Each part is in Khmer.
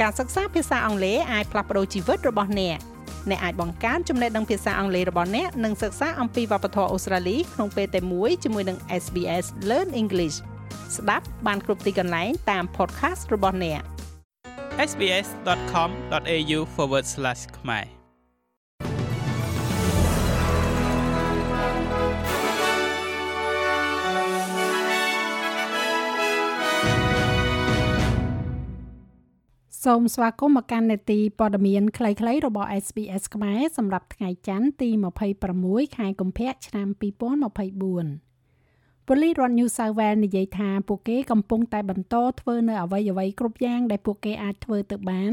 ការសិក្សាភាសាអង់គ្លេសអាចផ្លាស់ប្ដូរជីវិតរបស់អ្នកអ្នកអាចបង្កើនចំណេះដឹងភាសាអង់គ្លេសរបស់អ្នកនិងសិក្សាអំពីវប្បធម៌អូស្ត្រាលីក្នុងពេលតែមួយជាមួយនឹង SBS Learn English ស្ដាប់បានគ្រប់ទីកន្លែងតាម podcast របស់អ្នក sbs.com.au/ ខ្មែរ សូមស្វាគមន៍មកកាន់នេតិព័ត៌មានខ្លីៗរបស់ SBS ខ្មែរសម្រាប់ថ្ងៃច័ន្ទទី26ខែកុម្ភៈឆ្នាំ2024ប៉ូលីសរដ្ឋ New South Wales និយាយថាពួកគេកំពុងតែបន្តធ្វើនៅអ្វីៗគ្រប់យ៉ាងដែលពួកគេអាចធ្វើទៅបាន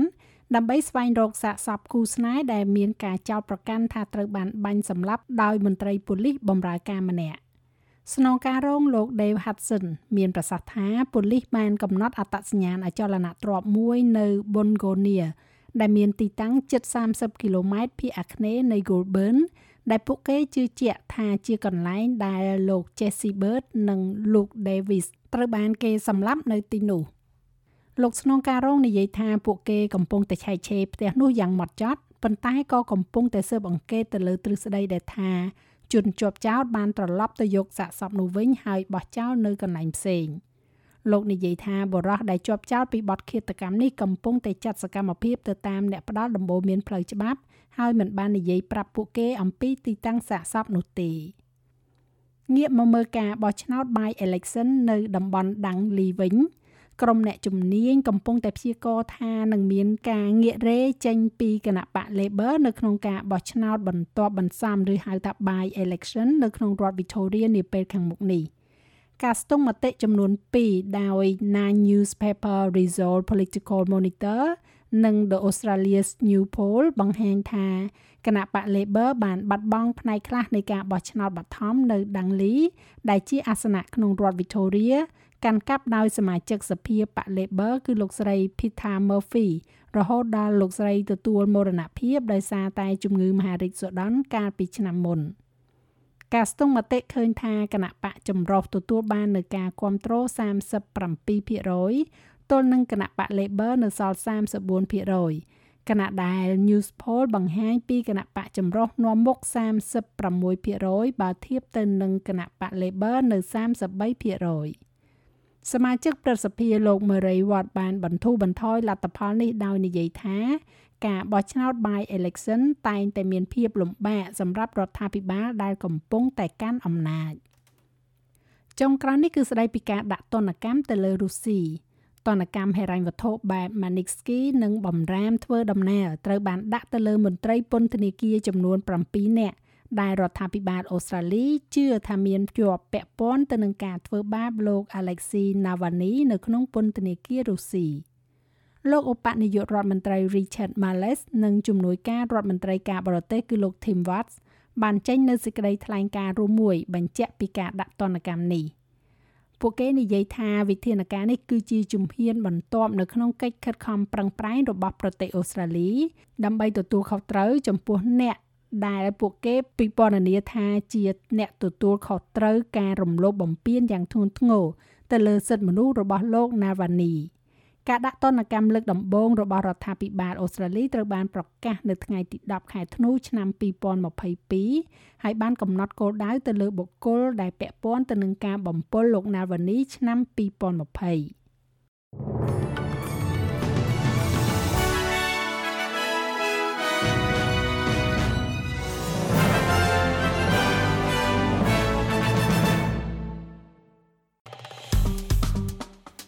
ដើម្បីស្វែងរកសាកសពគូស្នេហ៍ដែលមានការចោទប្រកាន់ថាត្រូវបានបាញ់សម្លាប់ដោយមន្ត្រីប៉ូលីសបម្រើការម្នាក់ ស្នងការរងលោក Dave Hudson មានប្រសាសន៍ថាប៉ូលីសបានកំណត់អត្តសញ្ញាណអចលនទ្រព្យមួយនៅ Bungonia ដែលមានទីតាំងជិត30គីឡូម៉ែត្រភាគអាគ្នេយ៍នៃ Goulburn ដែលពួកគេជឿជាក់ថាជាកន្លែងដែលលោក Jesse Bird និង Luke Davis ត្រូវបានគេសម្លាប់នៅទីនោះលោកស្នងការរងនិយាយថាពួកគេកំពុងតែឆែកឆេរផ្ទះនោះយ៉ាងម៉ត់ចត់ប៉ុន្តែក៏កំពុងតែស៊ើបអង្កេតទៅលើទ្រឹស្ដីដែលថា ជនជាប់ចោតបានត្រឡប់ទៅយកសាកសពនោះវិញហើយបោះចោលនៅកន្លែងផ្សេងលោកនិយាយថាបរិះដែលជាប់ចោតពីបទឃាតកម្មនេះកំពុងតែចាត់សកម្មភាពទៅតាមអ្នកផ្ដាល់ដំបូន្មានផ្លូវច្បាប់ហើយមិនបាននិយាយប្រាប់ពួកគេអំពីទីតាំងសាកសពនោះទេងាកមកមើលការបោះឆ្នោត by election នៅតំបន់ដាំងលីវិញ ក្រុមអ្នកជំនាញកំពុងតែព្យាករណ៍ថានឹងមានការងាករេចេញពីគណៈបក Labor នៅក្នុងការបោះឆ្នោតបន្ទាប់បន្សំឬហៅថា by election នៅក្នុងរដ្ឋ Victoria នាពេលខាងមុខនេះការស្ទង់មតិចំនួន2ដោយ Nine Newspaper Result Political Monitor និង The Australia's New Poll បង្ហាញថាគណៈបក Labor បានបាត់បង់ផ្នែកខ្លះនៃការបោះឆ្នោតបឋមនៅ Dungley ដែលជាអាសនៈក្នុងរដ្ឋ Victoria កាន់កាប់ដោយសមាជិកសភាបក Labor គឺលោកស្រី Peter Murphy រហូតដល់លោកស្រីទទួលមរណភាពដោយសារតែជំងឺមហារីកសូដន់កាលពីឆ្នាំមុនការស្ទង់មតិឃើញថាគណៈបកចម្រុះទទួលបាននៅការគ្រប់គ្រង37% ទល់នឹងគណៈបក Labor នៅសល់34%គណៈដែល News Poll បង្ហាញពីគណៈបកចម្រុះនាំមុខ36%បើធៀបទៅនឹងគណៈបក Labor នៅ33%សមាជិកប្រសិទ្ធិលោក Murray Watt បានបន្ធូរបន្ថយលទ្ធផលនេះដោយនិយាយថា ការបោះឆ្នោត by election តែងតែមានភាពលំបាកសម្រាប់រដ្ឋាភិបាលដែលកំពុងតែកាន់អំណាចចុងក្រោយនេះគឺស្ដីពីការដាក់ទណ្ឌកម្មទៅលើរុស្ស៊ី ទណ្ឌកម្មហិរញ្ញវត្ថុបែប Magnitsky និងបំរាមធ្វើដំណើរត្រូវបានដាក់ទៅលើមន្ត្រីពន្ធនាគារចំនួន7នាក់ដែលរដ្ឋាភិបាលអូស្ត្រាលីជឿថាមានជាប់ពាក់ព័ន្ធទៅនឹងការធ្វើបាបលោក Alexei Navalny នៅក្នុងពន្ធនាគាររុស្ស៊ីលោកឧបនាយករដ្ឋមន្ត្រី Richard Marles និងជំនួយការរដ្ឋមន្ត្រីការបរទេសគឺលោក Tim Watts បានចេញនៅសេចក្តីថ្លែងការណ៍រួមមួយបញ្ជាក់ពីការដាក់ទណ្ឌកម្មនេះ។ ពួកគេនិយាយថាវិធានការនេះគឺជាជំហានបន្ទាប់នៅក្នុងកិច្ចខិតខំប្រឹងប្រែងរបស់ប្រទេសអូស្ត្រាលី ដើម្បីទទួលខុសត្រូវចំពោះអ្នកដែលពួកគេពិពណ៌នាថាជាអ្នកទទួលខុសត្រូវការរំលោភបំពានយ៉ាងធ្ងន់ធ្ងរទៅលើសិទ្ធិមនុស្សរបស់លោក Navalny ការដាក់ទណ្ឌកម្មលើកដំបូងរបស់រដ្ឋាភិបាលអូស្ត្រាលីត្រូវបានប្រកាសនៅថ្ងៃទី10ខែធ្នូឆ្នាំ2022ហើយបានកំណត់គោលដៅទៅលើបុគ្គលដែលពាក់ព័ន្ធទៅនឹងការបំពុលលោក Navalny ឆ្នាំ2020